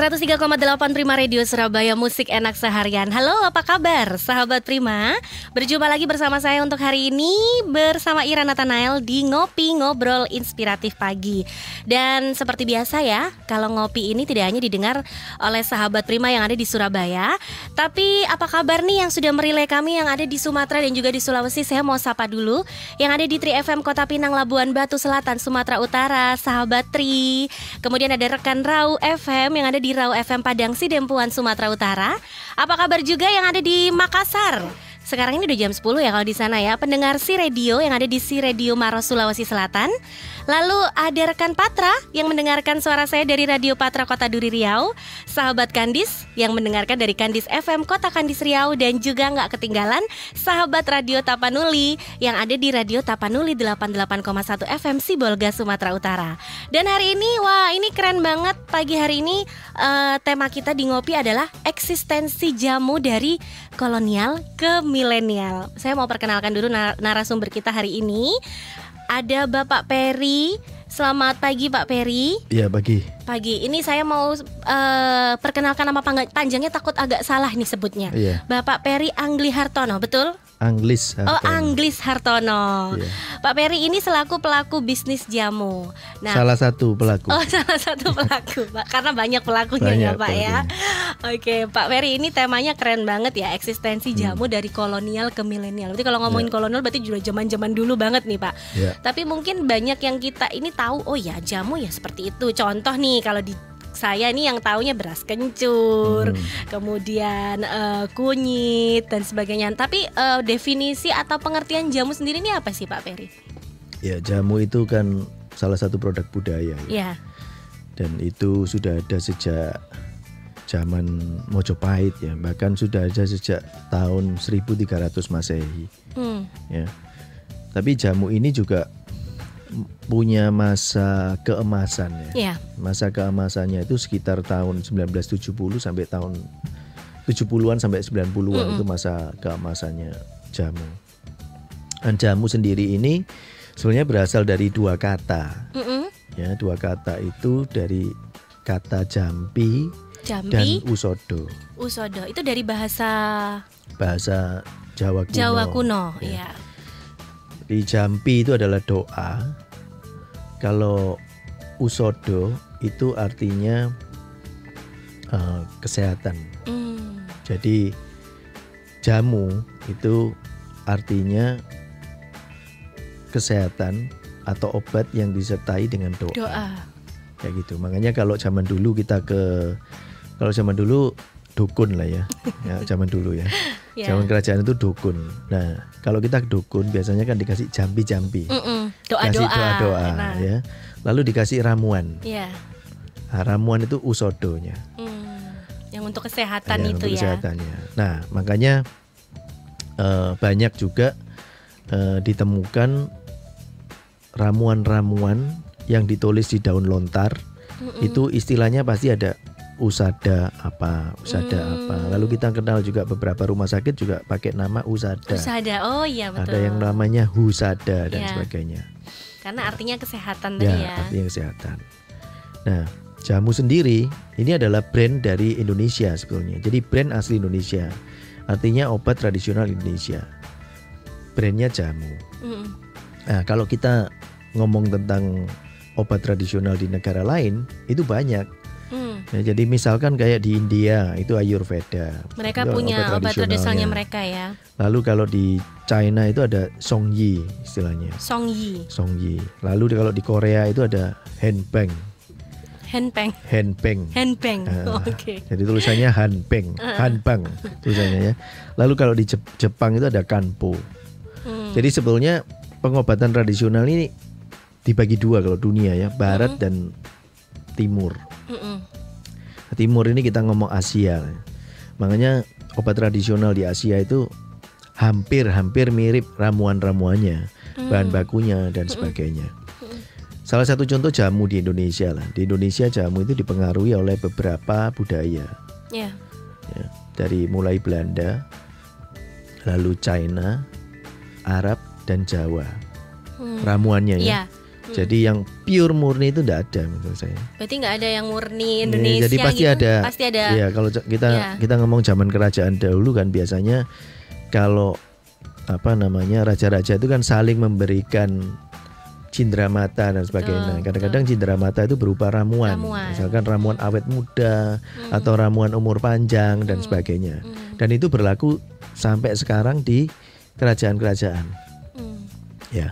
103,8 Prima Radio Surabaya Musik Enak Seharian. Halo apa kabar sahabat Prima? Berjumpa lagi bersama saya untuk hari ini Bersama Ira Nathanael di Ngopi Ngobrol Inspiratif Pagi. Dan seperti biasa ya Kalau ngopi ini tidak hanya didengar oleh sahabat Prima yang ada di Surabaya Tapi apa kabar nih yang sudah merilai kami Yang ada di Sumatera dan juga di Sulawesi? Saya mau sapa dulu Yang ada di Tri FM Kota Pinang Labuan Batu Selatan Sumatera Utara Sahabat Tri. Kemudian ada rekan Rau FM yang ada di Rau FM Padang Sidempuan Sumatera Utara. Apa kabar juga yang ada di Makassar? Sekarang ini udah jam 10 ya kalau di sana ya. Pendengar Si Radio yang ada di Si Radio Maros Sulawesi Selatan. Lalu ada rekan Patra yang mendengarkan suara saya dari Radio Patra Kota Duri Riau, sahabat Kandis yang mendengarkan dari Kandis FM Kota Kandis Riau dan juga nggak ketinggalan sahabat Radio Tapanuli yang ada di Radio Tapanuli 88,1 FM Sibolga Sumatera Utara. Dan hari ini wah ini keren banget pagi hari ini uh, tema kita di ngopi adalah eksistensi jamu dari kolonial ke milenial. Saya mau perkenalkan dulu narasumber kita hari ini ada Bapak Peri. Selamat pagi Pak Peri. Iya pagi. Pagi. Ini saya mau uh, perkenalkan nama panjangnya takut agak salah nih sebutnya. Iya. Bapak Peri Angli Hartono, betul? Angglis Hartono. Oh, Angglis Hartono. Yeah. Pak Peri ini selaku pelaku bisnis jamu. Nah, salah satu pelaku. Oh, salah satu pelaku, Pak. Karena banyak pelakunya ya, banyak ya, Pak pelakunya. ya. Oke, Pak Peri ini temanya keren banget ya, eksistensi hmm. jamu hmm. dari kolonial ke milenial. Berarti kalau ngomongin yeah. kolonial berarti juga zaman-zaman dulu banget nih, Pak. Yeah. Tapi mungkin banyak yang kita ini tahu, oh ya, jamu ya seperti itu. Contoh nih kalau di saya ini yang taunya beras kencur, hmm. kemudian uh, kunyit dan sebagainya. Tapi uh, definisi atau pengertian jamu sendiri ini apa sih Pak Peri? Ya jamu itu kan salah satu produk budaya. Ya. ya. Dan itu sudah ada sejak zaman Mojopahit ya, bahkan sudah ada sejak tahun 1300 Masehi. Hmm. Ya. Tapi jamu ini juga punya masa keemasan ya. Yeah. Masa keemasannya itu sekitar tahun 1970 sampai tahun 70-an sampai 90-an mm -hmm. itu masa keemasannya jamu. Dan jamu sendiri ini sebenarnya berasal dari dua kata. Mm -hmm. Ya, dua kata itu dari kata jampi, jampi dan usodo. Usodo itu dari bahasa bahasa Jawa kuno. Jawa kuno, ya. ya. Di jampi itu adalah doa. Kalau usodo itu artinya uh, kesehatan. Mm. Jadi jamu itu artinya kesehatan atau obat yang disertai dengan doa. Doa. Kayak gitu. Makanya kalau zaman dulu kita ke kalau zaman dulu dukun lah ya. ya zaman dulu ya. Yeah. Zaman kerajaan itu dukun. Nah, kalau kita dukun biasanya kan dikasih jampi-jampi. Doa-doa. doa-doa ya. Lalu dikasih ramuan. Yeah. Nah, ramuan itu usodonya. Mm, yang untuk kesehatan ya, itu untuk ya. Kesehatannya. Nah, makanya uh, banyak juga uh, ditemukan ramuan-ramuan yang ditulis di daun lontar. Mm -mm. Itu istilahnya pasti ada usada apa, usada hmm. apa. Lalu kita kenal juga beberapa rumah sakit juga pakai nama usada. Usada, oh iya betul. Ada yang namanya husada dan ya. sebagainya. Karena artinya kesehatan tadi ya. ya. Artinya kesehatan. Nah, jamu sendiri ini adalah brand dari Indonesia sebetulnya. Jadi brand asli Indonesia. Artinya obat tradisional Indonesia. Brandnya jamu. Hmm. Nah, kalau kita ngomong tentang obat tradisional di negara lain itu banyak Hmm. Ya, jadi misalkan kayak di India itu Ayurveda. Mereka itu punya obat, obat tradisionalnya mereka ya. Lalu kalau di China itu ada Songyi istilahnya. Songyi. Songyi. Lalu kalau di Korea itu ada Henpeng. Henpeng. Henpeng. Henpeng. Uh, Oke. Okay. Jadi tulisannya Hanpeng, uh. Hanpeng tulisannya ya. Lalu kalau di Jepang itu ada Kanpo. Hmm. Jadi sebetulnya pengobatan tradisional ini dibagi dua kalau dunia ya, barat hmm. dan timur. Mm-mm. Timur ini kita ngomong Asia. Makanya obat tradisional di Asia itu hampir-hampir mirip ramuan-ramuannya, mm. bahan bakunya dan sebagainya. Salah satu contoh jamu di Indonesia lah. Di Indonesia jamu itu dipengaruhi oleh beberapa budaya. Yeah. Ya, dari mulai Belanda, lalu China, Arab dan Jawa. Hmm. Ramuannya ya. Jadi yang pure murni itu tidak ada menurut saya. Berarti nggak ada yang murni Iya, Indonesia jadi pasti gitu? ada. Pasti ada. Iya, kalau kita Iya. kita ngomong zaman kerajaan dahulu kan biasanya kalau apa namanya raja-raja itu kan saling memberikan cindera mata dan sebagainya. Kadang-kadang cindera mata itu berupa ramuan. Ramuan. Misalkan ramuan awet muda Hmm. atau ramuan umur panjang dan Hmm. sebagainya. Hmm. Dan itu berlaku sampai sekarang di kerajaan-kerajaan. Hmm. Ya.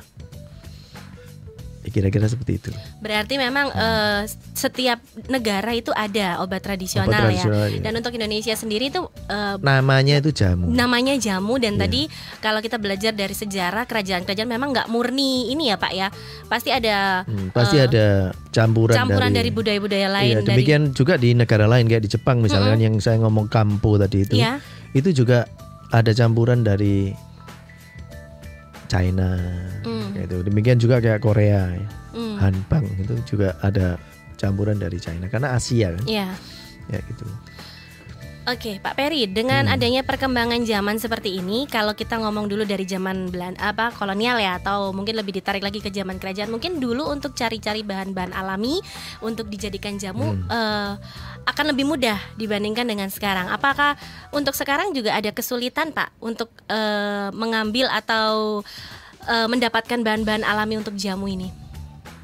Kira-kira seperti itu. Berarti memang eh, setiap negara itu ada obat tradisional, Obat ya. tradisional, ya. Dan untuk Indonesia sendiri itu eh, Namanya itu jamu. namanya jamu dan Iya. tadi kalau kita belajar dari sejarah kerajaan-kerajaan memang nggak murni ini ya Pak ya. Pasti ada Hmm, pasti eh, ada campuran, campuran dari, budaya-budaya lain Iya, demikian juga di negara lain kayak di Jepang misalkan yang saya ngomong kampo tadi itu, dari ya. itu juga ada campuran dari China, Hmm. Gitu. Demikian juga kayak Korea, ya. Hmm. Hanbang itu juga ada campuran dari China karena Asia kan, Iya. ya gitu. Oke, Pak Peri, dengan Hmm. adanya perkembangan zaman seperti ini, kalau kita ngomong dulu dari zaman Belanda apa kolonial ya atau mungkin lebih ditarik lagi ke zaman kerajaan, mungkin dulu untuk cari-cari bahan-bahan alami untuk dijadikan jamu Hmm. eh, akan lebih mudah dibandingkan dengan sekarang. Apakah untuk sekarang juga ada kesulitan, Pak, untuk eh, mengambil atau eh, mendapatkan bahan-bahan alami untuk jamu ini?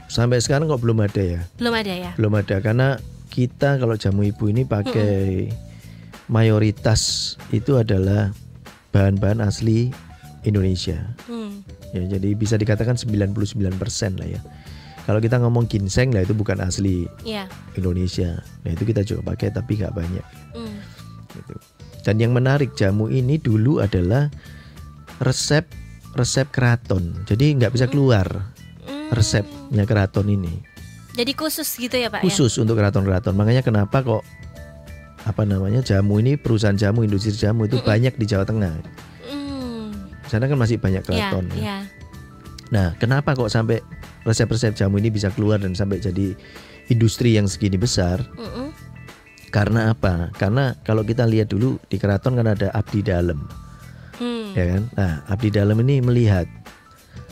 Sampai sekarang kok belum ada ya, Belum ada ya? belum ada karena kita kalau jamu ibu ini pakai mayoritas itu adalah bahan-bahan asli Indonesia. Hmm. Ya, jadi bisa dikatakan 99% lah ya. Kalau kita ngomong ginseng lah itu bukan asli Ya. Indonesia. Nah itu kita juga pakai tapi nggak banyak. Hmm. Gitu. Dan yang menarik jamu ini dulu adalah resep resep keraton. Jadi nggak bisa keluar Hmm. resepnya keraton ini. Jadi khusus gitu ya, Pak ya? Khusus untuk keraton-keraton. Makanya kenapa kok apa namanya jamu ini perusahaan jamu industri jamu itu Mm-mm. banyak di Jawa Tengah. Hmm. Di sana kan masih banyak Ya, keraton. ya. ya. Nah, kenapa kok sampai resep-resep jamu ini bisa keluar dan sampai jadi industri yang segini besar? Mm-mm. Karena apa? Karena kalau kita lihat dulu di keraton kan ada abdi dalam, Hmm. Ya kan? Nah, abdi dalam ini melihat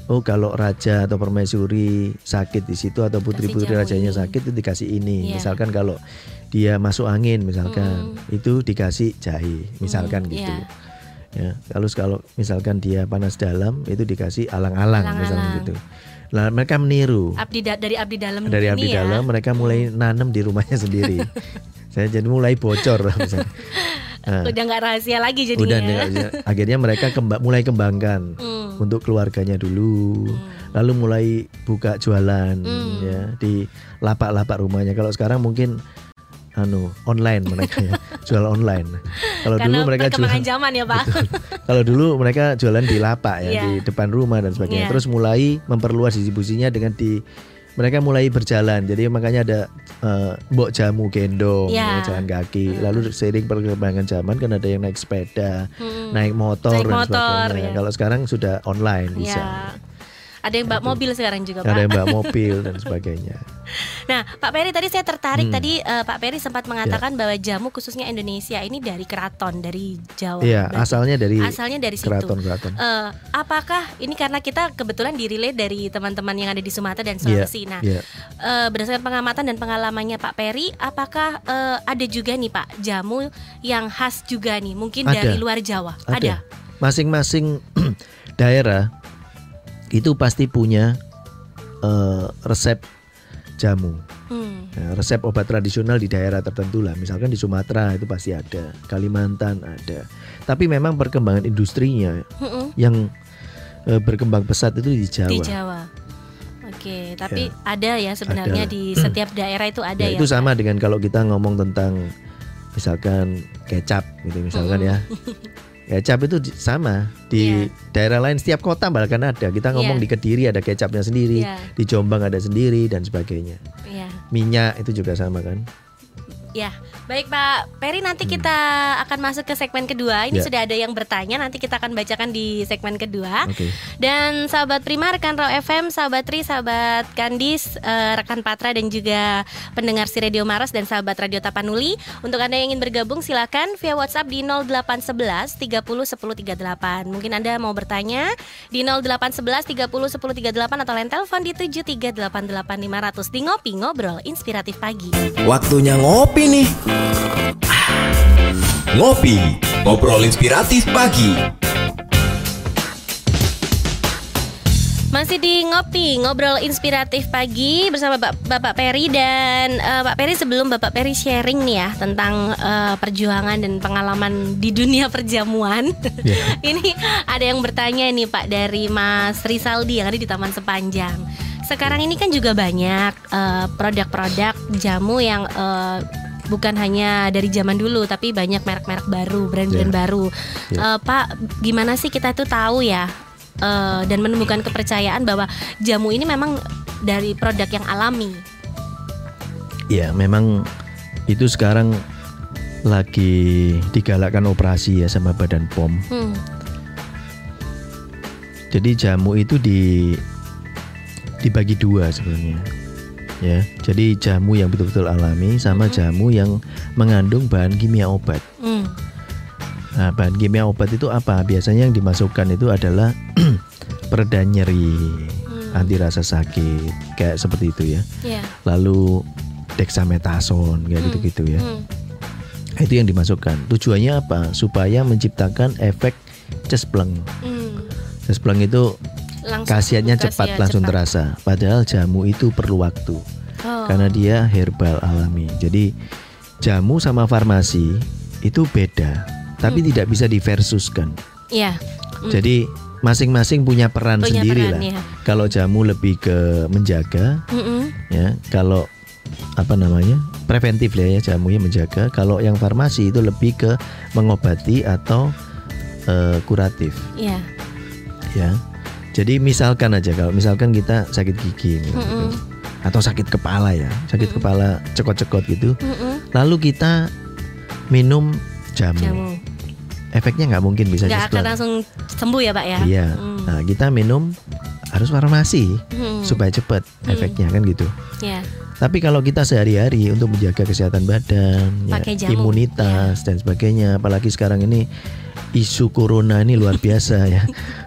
oh kalau raja atau permaisuri sakit di situ atau putri-putri rajanya ini. sakit itu dikasih ini. Iya. Misalkan kalau dia masuk angin misalkan Mm. itu dikasih jahe, misalkan Mm, gitu. iya. Ya, kalau kalau misalkan dia panas dalam itu dikasih alang-alang misalkan Alang-alang. gitu. Nah, mereka meniru. Abdi da- dari abdi dalam dari abdi ya. dalam mereka mulai nanam di rumahnya sendiri. Saya jadi mulai bocor misalnya. Nah, Udah nggak rahasia lagi jadinya. udah nggak- akhirnya mereka kemba- mulai kembangkan Hmm. untuk keluarganya dulu. Hmm. Lalu mulai buka jualan Hmm. ya di lapak-lapak rumahnya. Kalau sekarang mungkin anu online mereka ya, jual online. Kalau dulu mereka jual zaman ya, Pak. kalau dulu mereka jualan di lapak ya Iya. di depan rumah dan sebagainya. Iya. Terus mulai memperluas distribusinya dengan di mereka mulai berjalan. Jadi makanya ada eh, mbok jamu gendong, Iya. ya, jalan kaki. Lalu seiring perkembangan zaman kan ada yang naik sepeda, Hmm. naik motor Naik dan motor, sebagainya. ya. Kalau sekarang sudah online bisa. Ya. Ada yang bawa mobil sekarang juga, Ada Pak. yang bawa mobil dan sebagainya. Nah, Pak Peri tadi saya tertarik Hmm. Ya. tadi eh, Pak Peri sempat mengatakan bahwa jamu khususnya Indonesia ini dari keraton, dari Jawa. Iya, asalnya dari asalnya dari situ. keraton-keraton. Eh, apakah ini karena kita kebetulan direlay dari teman-teman yang ada di Sumatera dan Sulawesi. Nah, Iya. eh, berdasarkan pengamatan dan pengalamannya Pak Peri, apakah eh, ada juga nih Pak jamu yang khas juga nih, mungkin Ada. dari luar Jawa? Ada. Masing-masing daerah itu pasti punya eh, resep jamu. Hmm. Nah, resep obat tradisional di daerah tertentu lah. Misalkan di Sumatera itu pasti ada, Kalimantan ada. Tapi memang perkembangan industrinya Mm-mm. yang eh, berkembang pesat itu di Jawa. Di Jawa. Oke, tapi ada ya sebenarnya Ada. di setiap daerah itu ada Ya, ya. itu sama dengan kalau kita ngomong tentang misalkan kecap gitu misalkan ya. Kecap itu di- sama di daerah lain setiap kota bahkan ada. Kita ngomong Iya. di Kediri ada kecapnya sendiri, Iya. di Jombang ada sendiri dan sebagainya. Iya. Minyak itu juga sama kan. Ya, baik Pak Peri nanti kita akan masuk ke segmen kedua. Ini Ya. sudah ada yang bertanya, nanti kita akan bacakan di segmen kedua. Oke. Dan sahabat Prima, rekan Raw FM, sahabat Tri, sahabat Kandis, eh, rekan Patra dan juga pendengar si Radio Maros dan sahabat Radio Tapanuli. Untuk Anda yang ingin bergabung silakan via WhatsApp di 0811 30 10 38. Mungkin Anda mau bertanya di 0811 30 10 38 atau lain telepon di 7388500 di Ngopi Ngobrol Inspiratif Pagi. Waktunya ngopi nih. Ngopi, ngobrol inspiratif pagi. Masih di ngopi ngobrol inspiratif pagi bersama Bap- Bapak Peri dan eh, Pak Peri sebelum Bapak Peri sharing nih ya tentang eh, perjuangan dan pengalaman di dunia perjamuan. Ya. Ini ada yang bertanya nih Pak dari Mas Risaldi yang ada di Taman Sepanjang. Sekarang ini kan juga banyak eh, produk-produk jamu yang eh, bukan hanya dari zaman dulu tapi banyak merek-merek baru, brand-brand Ya. baru. Ya. Eh, Pak, gimana sih kita tuh tahu ya eh, dan menemukan kepercayaan bahwa jamu ini memang dari produk yang alami. Ya, memang itu sekarang lagi digalakkan operasi ya sama Badan POM. Hmm, Jadi jamu itu di dibagi dua sebenarnya. Ya, jadi jamu yang betul-betul alami sama jamu yang mengandung bahan kimia obat. hmm, Nah, bahan kimia obat itu apa? Biasanya yang dimasukkan itu adalah pereda nyeri, hmm. anti rasa sakit, kayak seperti itu ya. Ya. Lalu dexamethasone kayak Hmm. gitu-gitu ya. hmm, Itu yang dimasukkan. Tujuannya apa? Supaya menciptakan efek cespleng. hmm. Cespleng itu Langsung khasiatnya khasiat cepat langsung cepat. terasa. Padahal jamu itu perlu waktu Oh. karena dia herbal alami. Jadi jamu sama farmasi itu beda, tapi Hmm. tidak bisa diversuskan. Ya. Hmm. Jadi masing-masing punya peran Punya sendiri peran, lah. ya. Kalau jamu lebih ke menjaga, Mm-mm. ya. Kalau apa namanya preventif ya jamunya menjaga. Kalau yang farmasi itu lebih ke mengobati atau eh, kuratif, Ya. ya. Jadi misalkan aja kalau misalkan kita sakit gigi gitu, Mm-mm. Atau sakit kepala ya, sakit Mm-mm. kepala cekot-cekot gitu, Mm-mm. lalu kita minum jamu, Jamu. efeknya nggak mungkin bisa Nggak akan langsung sembuh ya Pak ya? Iya. Hmm. Nah, kita minum harus farmasi Hmm. supaya cepat Hmm. efeknya kan gitu. Ya. Tapi kalau kita sehari-hari untuk menjaga kesehatan badan, ya, jamu, imunitas dan sebagainya, apalagi sekarang ini isu corona ini luar biasa ya.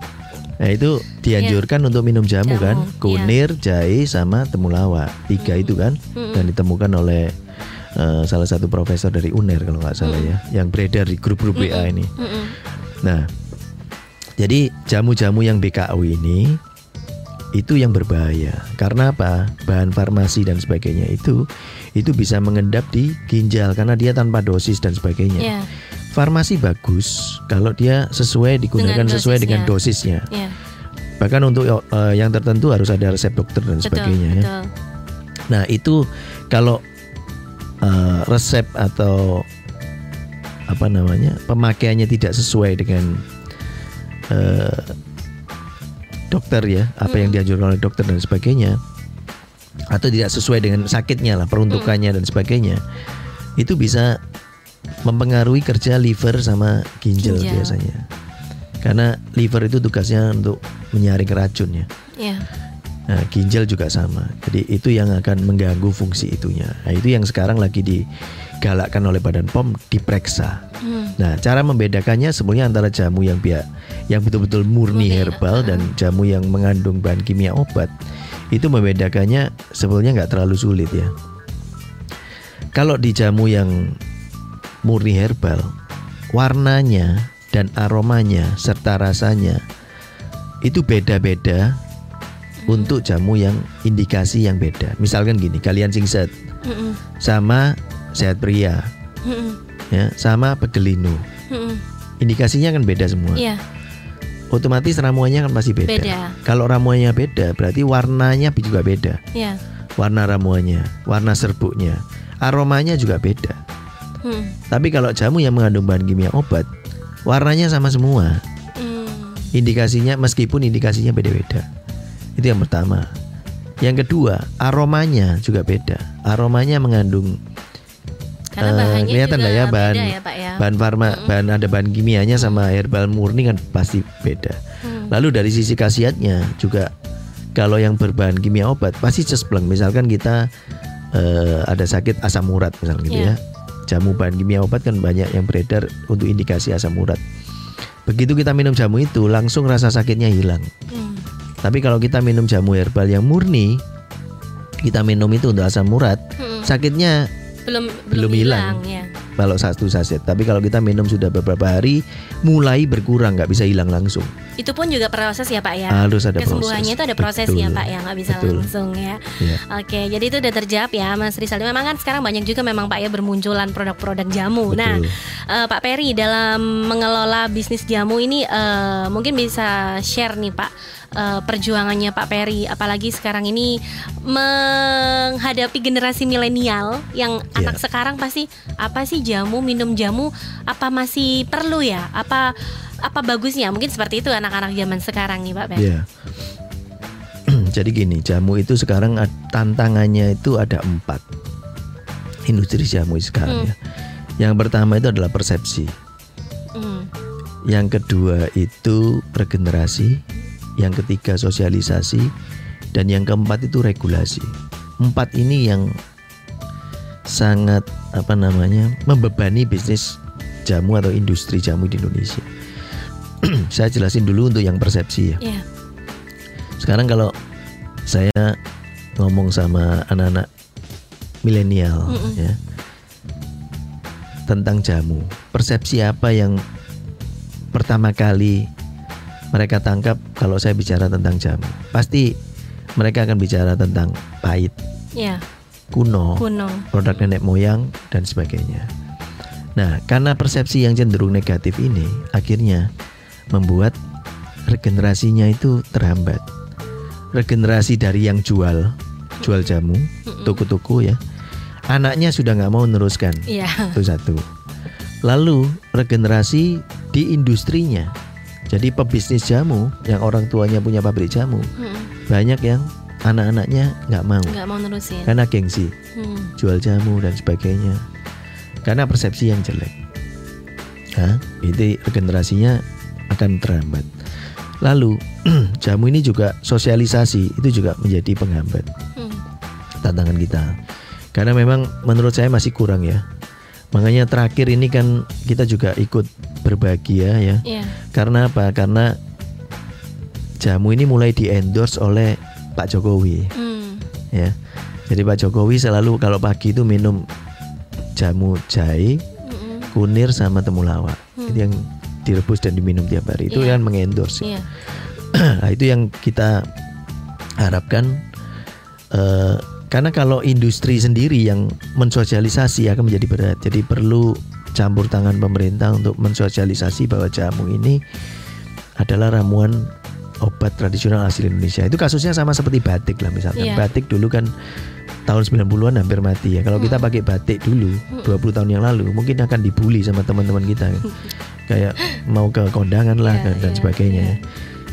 Nah itu dianjurkan untuk minum jamu, Jamu, kan, iya. kunir, jahe, sama temulawak tiga itu kan, dan ditemukan oleh eh, salah satu profesor dari UNER kalau nggak salah ya, yang beredar di grup-grup WA ini. Mm-mm. Nah, jadi jamu-jamu yang BKU ini itu yang berbahaya. Karena apa? Bahan farmasi dan sebagainya itu itu bisa mengendap di ginjal karena dia tanpa dosis dan sebagainya. Ya. Farmasi bagus kalau dia sesuai digunakan Dengan sesuai dengan dosisnya. dosisnya. Ya. Bahkan untuk eh, yang tertentu harus ada resep dokter dan Betul. sebagainya ya. Betul. Nah, itu kalau eh, resep atau apa namanya pemakaiannya tidak sesuai dengan eh, dokter ya, apa yang dianjurkan oleh dokter dan sebagainya, atau tidak sesuai dengan sakitnya lah peruntukannya dan sebagainya, itu bisa mempengaruhi kerja liver sama ginjal, Ginjal. biasanya. Karena liver itu tugasnya untuk menyaring racun ya. Ya. Nah, ginjal juga sama. Jadi itu yang akan mengganggu fungsi itunya. Nah, itu yang sekarang lagi digalakkan oleh Badan POM diperiksa. Hmm. Nah, cara membedakannya sebenarnya antara jamu yang pihak yang betul-betul murni Murni, herbal dan jamu yang mengandung bahan kimia obat. Itu membedakannya sebenarnya nggak terlalu sulit ya. Kalau di jamu yang murni herbal, warnanya dan aromanya serta rasanya itu beda-beda untuk jamu yang indikasi yang beda. Misalkan gini, kalian singset Mm-mm. sama sehat pria, Mm-mm. ya, sama pegelinu. Mm-mm. Indikasinya kan beda semua. Iya. Otomatis ramuannya kan pasti beda. Beda. Kalau ramuannya beda, berarti warnanya juga beda. Iya. Warna ramuannya, warna serbuknya, aromanya juga beda. Hmm. Tapi kalau jamu yang mengandung bahan kimia obat, warnanya sama semua. Hmm. Indikasinya meskipun indikasinya beda-beda. Itu yang pertama. Yang kedua, aromanya juga beda. Aromanya mengandung Karena eh, bahannya kelihatan lah ya bahan ya, Pak ya. bahan farma, bahan ada bahan kimianya sama herbal murni kan pasti beda. Hmm. Lalu dari sisi khasiatnya juga kalau yang berbahan kimia obat pasti cespleng. Misalkan kita eh, ada sakit asam urat misalnya gitu Iya. ya. Jamu bahan kimia obat kan banyak yang beredar untuk indikasi asam urat. Begitu kita minum jamu itu langsung rasa sakitnya hilang. Hmm. Tapi kalau kita minum jamu herbal yang murni, kita minum itu untuk asam urat, Hmm. sakitnya Belum Belum hilang. ya. Kalau satu saset. Tapi kalau kita minum sudah beberapa hari, mulai berkurang, nggak bisa hilang langsung. Itu pun juga proses ya Pak ya. Harus ada Kesembuhannya proses. itu ada prosesnya Betul. Pak ya, nggak bisa Betul. langsung ya. Ya. Oke, jadi itu udah terjawab ya Mas Rizal. Memang kan sekarang banyak juga memang Pak ya bermunculan produk-produk jamu. Nah, Betul. eh, Pak Peri dalam mengelola bisnis jamu ini eh, mungkin bisa share nih Pak eh, perjuangannya Pak Peri apalagi sekarang ini menghadapi generasi milenial yang Iya. anak sekarang pasti apa sih jamu minum jamu apa masih perlu ya apa apa bagusnya mungkin seperti itu anak-anak zaman sekarang nih Pak Peri. Ya. Jadi gini, jamu itu sekarang tantangannya itu ada empat. Industri jamu sekarang Hmm. ya. Yang pertama itu adalah persepsi. Hmm. Yang kedua itu regenerasi. Yang ketiga sosialisasi. Dan yang keempat itu regulasi. Empat ini yang sangat apa namanya membebani bisnis jamu atau industri jamu di Indonesia. Saya jelasin dulu untuk yang persepsi ya. Iya. Sekarang kalau saya ngomong sama anak-anak milenial Mm-mm. ya tentang jamu, persepsi apa yang pertama kali mereka tangkap kalau saya bicara tentang jamu? Pasti mereka akan bicara tentang pahit, Iya, kuno, kuno. produk nenek moyang dan sebagainya. Nah, karena persepsi yang cenderung negatif ini akhirnya membuat regenerasinya itu terhambat. Regenerasi dari yang jual, jual jamu, toko-toko ya, anaknya sudah nggak mau meneruskan. Iya. Itu satu. Lalu regenerasi di industrinya. Jadi pebisnis jamu yang orang tuanya punya pabrik jamu Mm-mm. banyak yang anak-anaknya nggak mau nggak mau nerusin. karena gengsi Hmm. jual jamu dan sebagainya karena persepsi yang jelek. Hah? itu regenerasinya akan terhambat. Lalu jamu ini juga sosialisasi itu juga menjadi penghambat Hmm. tantangan kita. Karena memang menurut saya masih kurang ya. Makanya terakhir ini kan kita juga ikut berbagi ya. Iya. Karena apa? Karena jamu ini mulai di endorse oleh Pak Jokowi Hmm. ya. Jadi Pak Jokowi selalu kalau pagi itu minum jamu jahe, Mm-mm. kunir sama temulawak. Hmm. Itu yang direbus dan diminum tiap hari. Itu Iya. kan mengendorse. Iya. nah, itu yang kita harapkan eh, karena kalau industri sendiri yang mensosialisasi akan menjadi berat. Jadi perlu campur tangan pemerintah untuk mensosialisasi bahwa jamu ini adalah ramuan obat tradisional asli Indonesia. Itu kasusnya sama seperti batik lah misalkan. Iya. Batik dulu kan tahun 90-an hampir mati ya. Kalau kita Hmm. pakai batik dulu 20 tahun yang lalu mungkin akan dibully sama teman-teman kita. Kayak mau ke kondangan lah Iya, dan, dan iya, sebagainya. iya.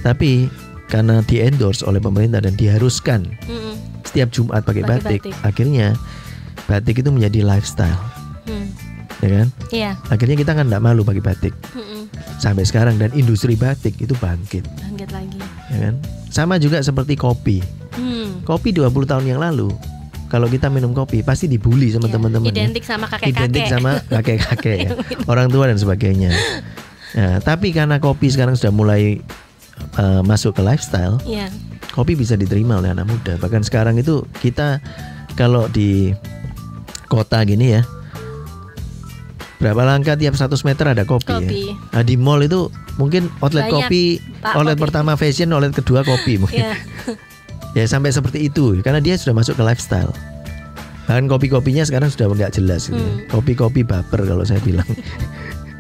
Tapi karena di endorse oleh pemerintah dan diharuskan Mm-mm. setiap Jumat pakai Pakai batik, batik. akhirnya batik itu menjadi lifestyle, Hmm. Ya kan? Iya. Akhirnya kita kan tidak malu pakai batik Mm-mm. sampai sekarang dan industri batik itu bangkit, Bangkit lagi. ya kan? Sama juga seperti kopi. Hmm. Kopi 20 tahun yang lalu kalau kita minum kopi pasti dibully sama Iya. teman-teman ya. Identik sama kakek-kakek. identik sama kakek-kakek ya, orang tua dan sebagainya. Nah, tapi karena kopi sekarang sudah mulai uh, masuk ke lifestyle, Iya. kopi bisa diterima oleh anak muda. Bahkan sekarang itu kita kalau di kota gini ya, berapa langkah tiap 100 meter ada kopi. ya. Kopi. Nah, di mall itu mungkin outlet Banyak, kopi, Pak, outlet kopi. pertama fashion, outlet kedua kopi mungkin. Iya. Ya sampai seperti itu karena dia sudah masuk ke lifestyle. Bahkan kopi-kopinya sekarang sudah nggak jelas gitu. ya. Hmm. Kopi-kopi baper kalau saya bilang.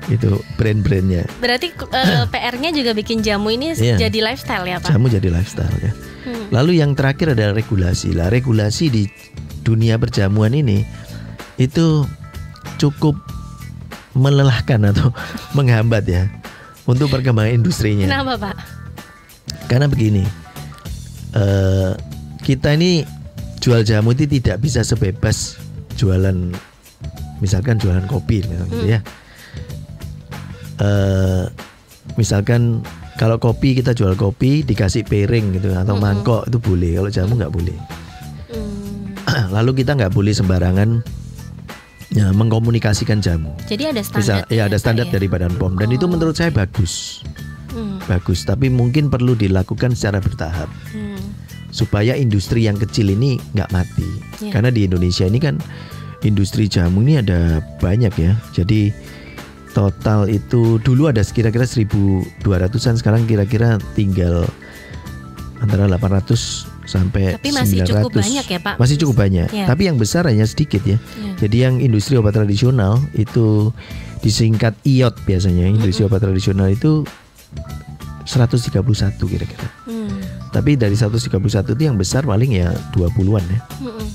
itu brand-brandnya. Berarti eh, PR-nya juga bikin jamu ini Iya. jadi lifestyle ya, Pak? Jamu jadi lifestyle ya. Hmm. Lalu yang terakhir adalah regulasi. Lah regulasi di dunia perjamuan ini itu cukup melelahkan atau menghambat ya untuk perkembangan industrinya. Kenapa, Pak? Karena begini, eh, kita ini jual jamu itu tidak bisa sebebas jualan misalkan jualan kopi misalnya gitu Hmm. ya. Eh, misalkan kalau kopi kita jual kopi dikasih piring gitu atau Mm-mm. mangkok itu boleh, kalau jamu nggak boleh. Hmm. Lalu kita nggak boleh sembarangan ya, mengkomunikasikan jamu. Jadi ada Bisa, standar. ya ada standar ya? dari Badan POM dan itu Oh. menurut saya bagus, Hmm. bagus. Tapi mungkin perlu dilakukan secara bertahap Hmm. supaya industri yang kecil ini nggak mati. Iya. Karena di Indonesia ini kan industri jamu ini ada banyak ya. Jadi total itu dulu ada kira-kira 1200-an sekarang kira-kira tinggal antara 800 sampai Tapi masih 900. cukup banyak ya, Pak? Masih cukup banyak. Iya. Tapi yang besar hanya sedikit ya. Iya. Jadi yang industri obat tradisional itu disingkat IOT biasanya. Industri obat tradisional itu 131 kira-kira. Hmm. Tapi dari 131 itu yang besar paling ya 20-an ya. Hmm.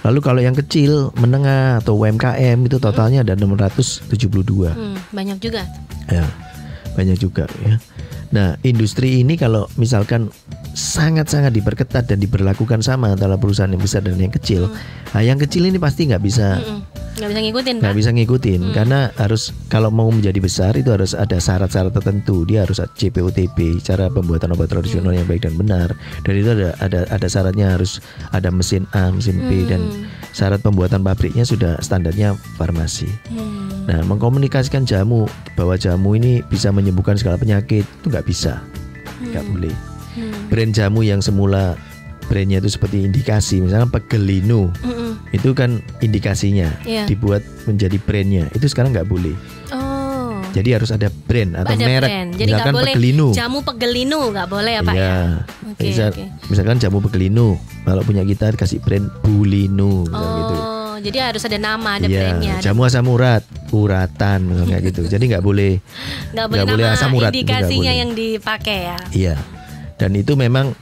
Lalu kalau yang kecil, menengah atau UMKM itu totalnya ada 672. Hmm. Banyak juga. Ya. Banyak juga ya. Nah, industri ini kalau misalkan sangat-sangat diperketat dan diberlakukan sama antara perusahaan yang besar dan yang kecil, nah yang kecil ini pasti nggak bisa Hmm. Nggak bisa ngikutin, nggak bisa ngikutin. Karena harus kalau mau menjadi besar itu harus ada syarat-syarat tertentu. Dia harus CPOTB cara pembuatan obat tradisional yang baik dan benar. Dan itu ada ada ada syaratnya harus ada mesin A mesin B dan Hmm. syarat pembuatan pabriknya sudah standarnya farmasi. Hmm. nah mengkomunikasikan jamu bahwa jamu ini bisa menyembuhkan segala penyakit itu nggak bisa nggak boleh Hmm. brand jamu yang semula brandnya itu seperti indikasi misalnya pegelinu Hmm. itu kan indikasinya Iya. dibuat menjadi brandnya itu sekarang nggak boleh Oh. jadi harus ada brand atau ada merek brand. Jadi nggak misalkan boleh pegelinu jamu pegelinu nggak boleh ya Pak Iya. ya. Oke, Misal- oke. misalkan jamu pegelinu kalau punya kita kasih brand bulinu misalnya gitu Oh, jadi harus ada nama, ada Iya, brandnya. jamu asam urat, uratan misalnya gitu. Jadi nggak boleh, nggak boleh boleh asam urat, indikasinya boleh. yang dipakai ya. iya. Dan itu memang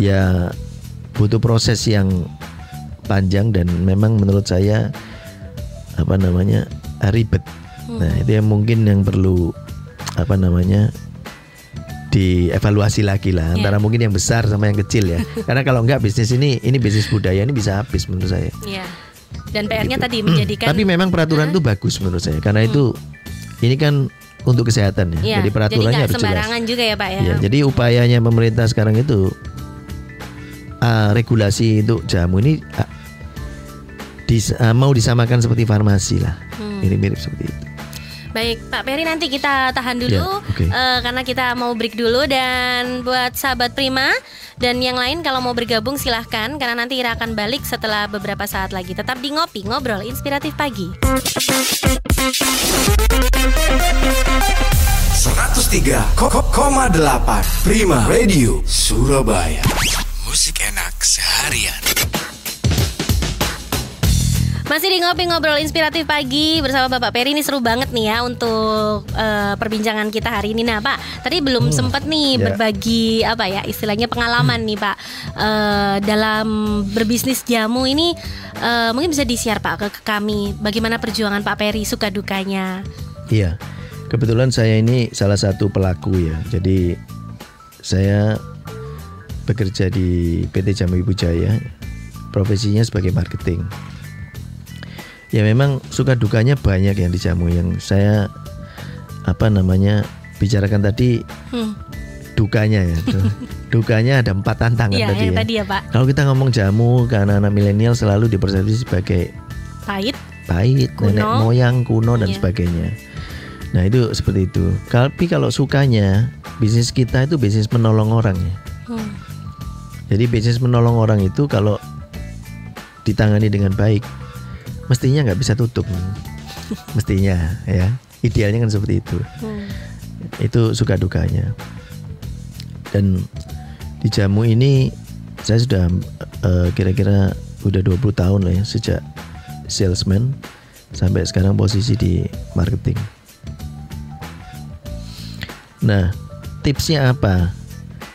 ya butuh proses yang panjang dan memang menurut saya apa namanya ribet. Hmm. Nah itu yang mungkin yang perlu apa namanya dievaluasi lagi lah Iya. antara mungkin yang besar sama yang kecil ya. Karena kalau enggak bisnis ini ini bisnis budaya ini bisa habis menurut saya. Iya. Dan PR-nya Gitu. tadi menjadikan Tapi memang peraturan itu bagus menurut saya karena itu ini kan untuk kesehatan ya. Iya, jadi peraturannya nggak harus jelas. sembarangan juga ya Pak ya. Ya, jadi upayanya pemerintah sekarang itu ah, regulasi untuk jamu ini ah, dis- ah, mau disamakan seperti farmasi lah. Hmm. Mirip-mirip seperti itu. Baik, Pak Peri nanti kita tahan dulu Ya, oke. eh, karena kita mau break dulu dan buat sahabat Prima dan yang lain kalau mau bergabung silahkan karena nanti Ira akan balik setelah beberapa saat lagi. Tetap di ngopi ngobrol inspiratif pagi. 103,8 Prima Radio Surabaya Musik enak seharian Masih di ngopi ngobrol inspiratif pagi bersama Bapak Peri ini seru banget nih ya untuk eh, perbincangan kita hari ini. Nah Pak, tadi belum sempat nih ya. berbagi apa ya istilahnya pengalaman nih Pak Eh, dalam berbisnis jamu ini eh, mungkin bisa di-share Pak ke, ke kami bagaimana perjuangan Pak Peri suka dukanya. Iya. Kebetulan saya ini salah satu pelaku ya. Jadi saya bekerja di PT Jamu Ibu Jaya. Profesinya sebagai marketing. Ya memang suka dukanya banyak yang di jamu yang saya apa namanya bicarakan tadi Hmm. dukanya ya. dukanya ada empat tantangan Iya, tadi ya. tadi ya Pak. Kalau kita ngomong jamu ke anak-anak milenial selalu dipersepsi sebagai Pahit. pahit, Kuno. nenek moyang kuno dan Iya. sebagainya. Nah itu seperti itu. Tapi kalau sukanya bisnis kita itu bisnis menolong orang ya. Hmm. Jadi bisnis menolong orang itu kalau ditangani dengan baik, mestinya nggak bisa tutup, mestinya ya. Idealnya kan seperti itu. Hmm. Itu suka dukanya. Dan di jamu ini saya sudah eh, kira-kira udah 20 tahun lah ya sejak salesman sampai sekarang posisi di marketing. Nah, tipsnya apa?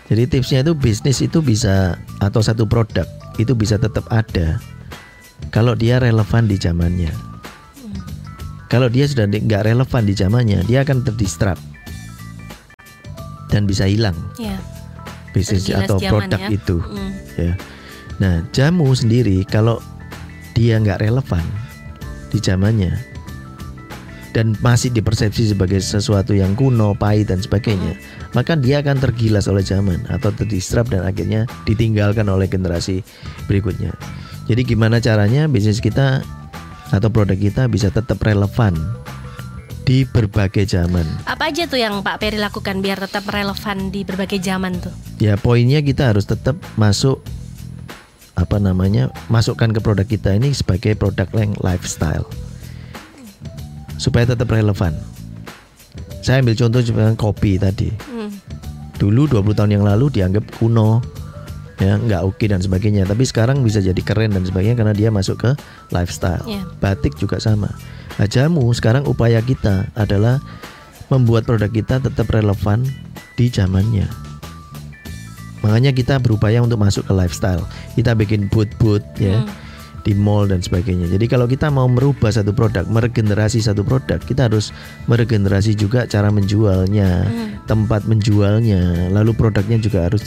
Jadi tipsnya itu bisnis itu bisa atau satu produk itu bisa tetap ada kalau dia relevan di zamannya. Kalau dia sudah nggak relevan di zamannya, dia akan terdistract dan bisa hilang Ya. bisnis Tergilas atau produk ya. itu. Hmm. Ya. Nah, jamu sendiri kalau dia nggak relevan di zamannya dan masih dipersepsi sebagai sesuatu yang kuno, pahit dan sebagainya, maka dia akan tergilas oleh zaman atau terdistrap dan akhirnya ditinggalkan oleh generasi berikutnya. Jadi gimana caranya bisnis kita atau produk kita bisa tetap relevan di berbagai zaman. Apa aja tuh yang Pak Peri lakukan biar tetap relevan di berbagai zaman tuh? Ya poinnya kita harus tetap masuk apa namanya masukkan ke produk kita ini sebagai produk yang lifestyle supaya tetap relevan. Saya ambil contoh dengan kopi tadi. Hmm. Dulu 20 tahun yang lalu dianggap kuno, ya nggak oke dan sebagainya. Tapi sekarang bisa jadi keren dan sebagainya karena dia masuk ke lifestyle. Iya. Batik juga sama. Nah, jamu sekarang upaya kita adalah membuat produk kita tetap relevan di zamannya. Makanya kita berupaya untuk masuk ke lifestyle. Kita bikin booth-booth ya Hmm. di mall dan sebagainya. Jadi kalau kita mau merubah satu produk, meregenerasi satu produk, kita harus meregenerasi juga cara menjualnya, Hmm. tempat menjualnya, lalu produknya juga harus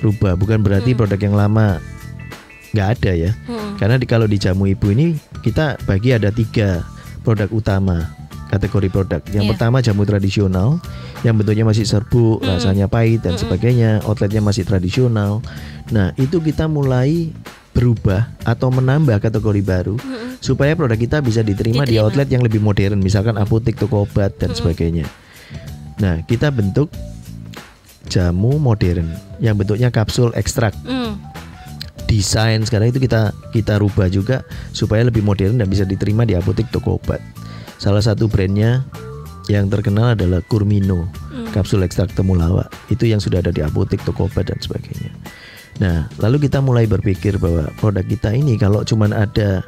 dirubah. Bukan berarti produk yang lama nggak ada ya. Hmm. Karena di, kalau di jamu ibu ini kita bagi ada tiga produk utama kategori produk. Yang Iya. pertama jamu tradisional yang bentuknya masih serbuk, Mm. rasanya pahit dan Mm-mm. sebagainya, outletnya masih tradisional. Nah itu kita mulai berubah atau menambah kategori baru Mm-mm. supaya produk kita bisa diterima, di Diterima. outlet yang lebih modern, misalkan apotek, toko obat dan Mm-mm. sebagainya. Nah kita bentuk jamu modern yang bentuknya kapsul ekstrak Hmm. desain sekarang itu kita kita rubah juga supaya lebih modern dan bisa diterima di apotek toko obat. Salah satu brandnya yang terkenal adalah Kurmino, Hmm. kapsul ekstrak temulawak. Itu yang sudah ada di apotek toko obat dan sebagainya. Nah, lalu kita mulai berpikir bahwa produk kita ini kalau cuman ada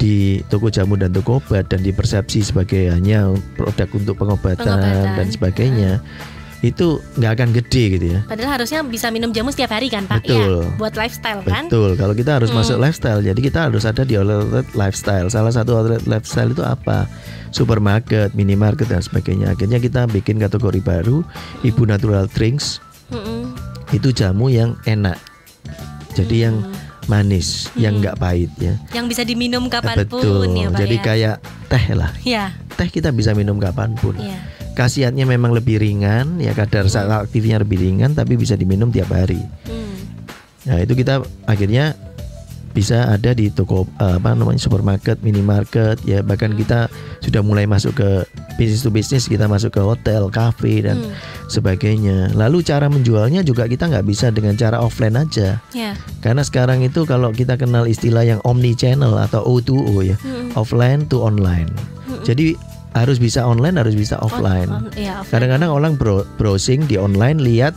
di toko jamu dan toko obat dan dipersepsi sebagai hanya produk untuk pengobatan, Pengobatan. dan sebagainya, itu nggak akan gede gitu ya. Padahal harusnya bisa minum jamu setiap hari kan Pak? Betul. Ya, buat lifestyle kan? Betul. Kalau kita harus Hmm. masuk lifestyle, jadi kita harus ada di outlet lifestyle. Salah satu outlet lifestyle itu apa? Supermarket, minimarket dan sebagainya. Akhirnya kita bikin kategori baru, Ibu Natural Drinks. Mm-mm. Itu jamu yang enak. Jadi yang Hmm. manis, yang Hmm. nggak pahit ya. Yang bisa diminum kapan pun Betul. ya Pak Jadi ya? kayak teh lah. Ya, Teh kita bisa minum kapan pun. ya. Khasiatnya memang lebih ringan, ya kadar zat aktifnya lebih ringan, tapi bisa diminum tiap hari. Hmm. Nah itu kita akhirnya bisa ada di toko eh, apa namanya supermarket, minimarket ya bahkan kita sudah mulai masuk ke bisnis to bisnis kita masuk ke hotel, kafe dan Hmm. sebagainya. Lalu cara menjualnya juga kita nggak bisa dengan cara offline aja Ya. karena sekarang itu kalau kita kenal istilah yang omni channel atau O2O ya Hmm. offline to online. Hmm. Jadi harus bisa online harus bisa offline. On- ya, offline. Kadang-kadang orang bro- browsing di online lihat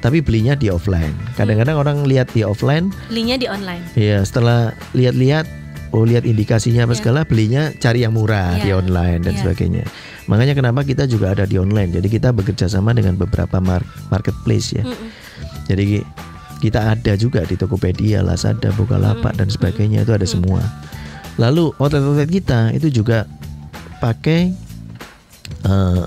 tapi belinya di offline. Kadang-kadang orang lihat di offline Belinya di online. Iya, setelah lihat-lihat, oh lihat indikasinya apa Iya. segala, belinya cari yang murah Iya. di online dan Iya. sebagainya. Makanya kenapa kita juga ada di online. Jadi kita bekerja sama dengan beberapa mar- marketplace ya. Jadi kita ada juga di Tokopedia, Lazada, Bukalapak Mm, dan sebagainya itu ada semua. Lalu outlet-outlet kita itu juga pakai eh,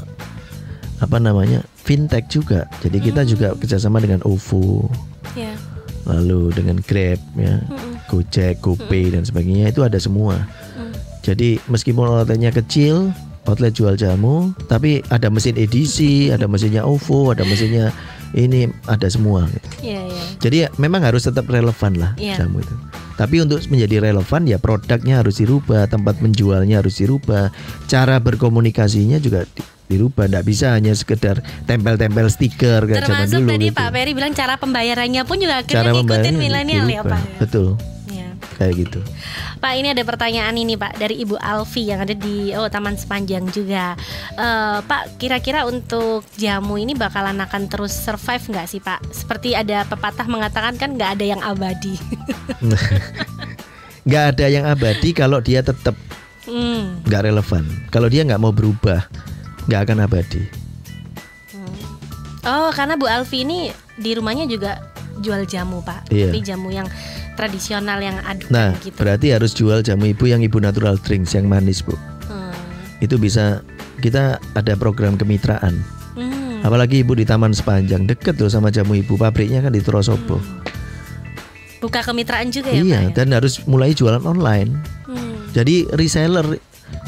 apa namanya fintech juga. Jadi kita Mm. juga kerjasama dengan OVO, Ya. lalu dengan Grab ya. Mm-mm. Gojek, GoPay dan sebagainya itu ada semua. Mm. Jadi meskipun outletnya kecil, outlet jual jamu, tapi ada mesin edisi, ada mesinnya OVO, ada mesinnya ini, ada semua. Iya, iya. Jadi ya, memang harus tetap relevan lah Iya. jamu itu. Tapi untuk menjadi relevan ya produknya harus dirubah, tempat menjualnya harus dirubah, cara berkomunikasinya juga di- dirubah. Tidak bisa hanya sekedar tempel-tempel stiker kayak zaman Termasuk dulu tadi gitu. Pak Peri bilang cara pembayarannya pun juga akhirnya Cara ngikutin milenial ya. Pak. Betul. Kayak gitu. Pak ini ada pertanyaan ini Pak dari Ibu Alfi yang ada di oh Taman Sepanjang juga. Eh, Pak kira-kira untuk jamu ini bakalan akan terus survive nggak sih Pak? Seperti ada pepatah mengatakan kan nggak ada yang abadi. nggak ada yang abadi kalau dia tetap Hmm. nggak relevan. Kalau dia nggak mau berubah, nggak akan abadi. Oh karena Bu Alfi ini di rumahnya juga jual jamu Pak. Iya. Tapi jamu yang tradisional yang aduk Nah, gitu. berarti harus jual jamu ibu yang ibu natural drinks yang manis bu. Hmm. Itu bisa kita ada program kemitraan. Hmm. Apalagi ibu di Taman Sepanjang deket loh sama jamu ibu. Pabriknya kan di Trosobo. Buka kemitraan juga ya iya, Pak. ya? dan harus mulai jualan online. Hmm. Jadi reseller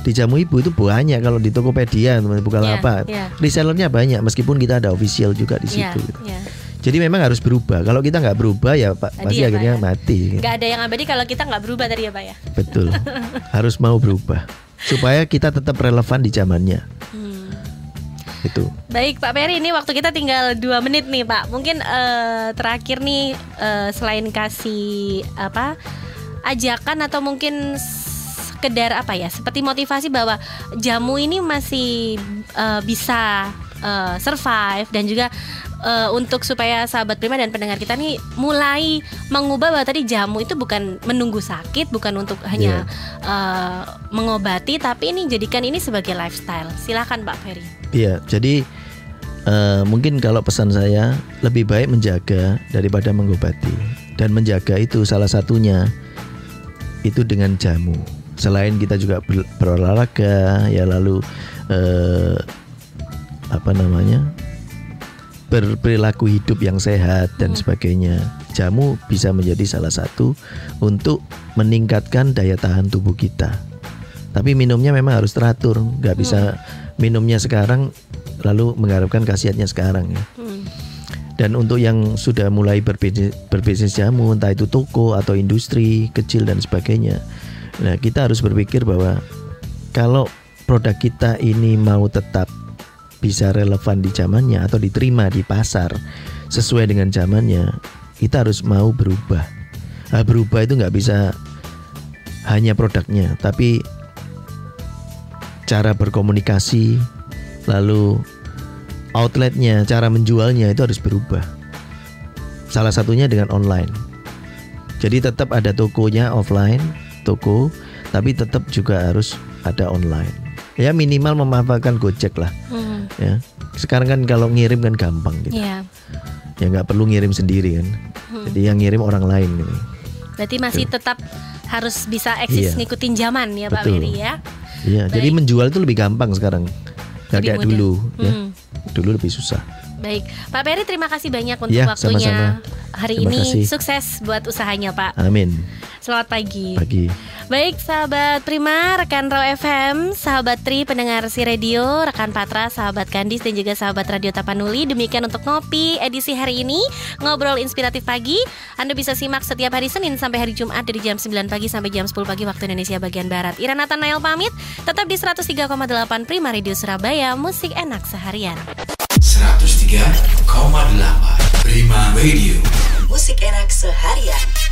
di jamu ibu itu banyak kalau di Tokopedia teman Iya, apa. iya. Resellernya banyak meskipun kita ada official juga di Iya, situ. gitu. iya. Jadi memang harus berubah. Kalau kita nggak berubah ya Pak Tadi pasti ya, Pak, akhirnya ya. mati. Nggak ada yang abadi kalau kita nggak berubah tadi ya Pak ya. Betul. harus mau berubah supaya kita tetap relevan di zamannya. Hmm. Itu. Baik Pak Peri, ini waktu kita tinggal dua menit nih Pak. Mungkin eh, terakhir nih eh, selain kasih apa ajakan atau mungkin sekedar apa ya seperti motivasi bahwa jamu ini masih eh, bisa eh, survive dan juga eh, untuk supaya sahabat prima dan pendengar kita nih mulai mengubah bahwa tadi jamu itu bukan menunggu sakit, bukan untuk hanya eh, mengobati, tapi ini jadikan ini sebagai lifestyle. Silakan Pak Ferry. Iya. Jadi eh, mungkin kalau pesan saya lebih baik menjaga daripada mengobati. Dan menjaga itu salah satunya itu dengan jamu. Selain kita juga ber- berolahraga, ya lalu eh, apa namanya berperilaku hidup yang sehat dan sebagainya. Jamu bisa menjadi salah satu untuk meningkatkan daya tahan tubuh kita. Tapi minumnya memang harus teratur, nggak bisa minumnya sekarang lalu mengharapkan khasiatnya sekarang ya. Hmm. Dan untuk yang sudah mulai berbisnis, berbisnis jamu, entah itu toko atau industri kecil dan sebagainya, nah kita harus berpikir bahwa kalau produk kita ini mau tetap bisa relevan di zamannya atau diterima di pasar sesuai dengan zamannya, kita harus mau berubah. Nah, berubah itu nggak bisa hanya produknya, tapi cara berkomunikasi, lalu outletnya, cara menjualnya itu harus berubah. Salah satunya dengan online. Jadi tetap ada tokonya offline, toko, tapi tetap juga harus ada online. Ya minimal memanfaatkan Gojek lah. Hmm. Ya. Sekarang kan kalau ngirim kan gampang gitu. Iya. Ya nggak perlu ngirim sendiri kan. Jadi yang ngirim orang lain gitu. Berarti masih tetap harus bisa eksis Iya. ngikutin zaman ya Pak Betul. Ferry ya. Iya, jadi menjual itu lebih gampang sekarang. Lebih kayak dulu ya. Hmm. Dulu lebih susah. Baik, Pak Ferry terima kasih banyak untuk Iya, waktunya sama-sama. hari Terima ini. kasih. Sukses buat usahanya Pak. Amin. Selamat pagi. Pagi. Baik sahabat Prima, rekan Raw FM, sahabat Tri pendengar si radio, rekan Patra, sahabat Kandis dan juga sahabat Radio Tapanuli. Demikian untuk ngopi edisi hari ini, ngobrol inspiratif pagi. Anda bisa simak setiap hari Senin sampai hari Jumat dari jam 9 pagi sampai jam 10 pagi waktu Indonesia bagian barat. Ira Nathanael pamit, tetap di 103,8 Prima Radio Surabaya, musik enak seharian. 103,8 Prima Radio Musik enak seharian.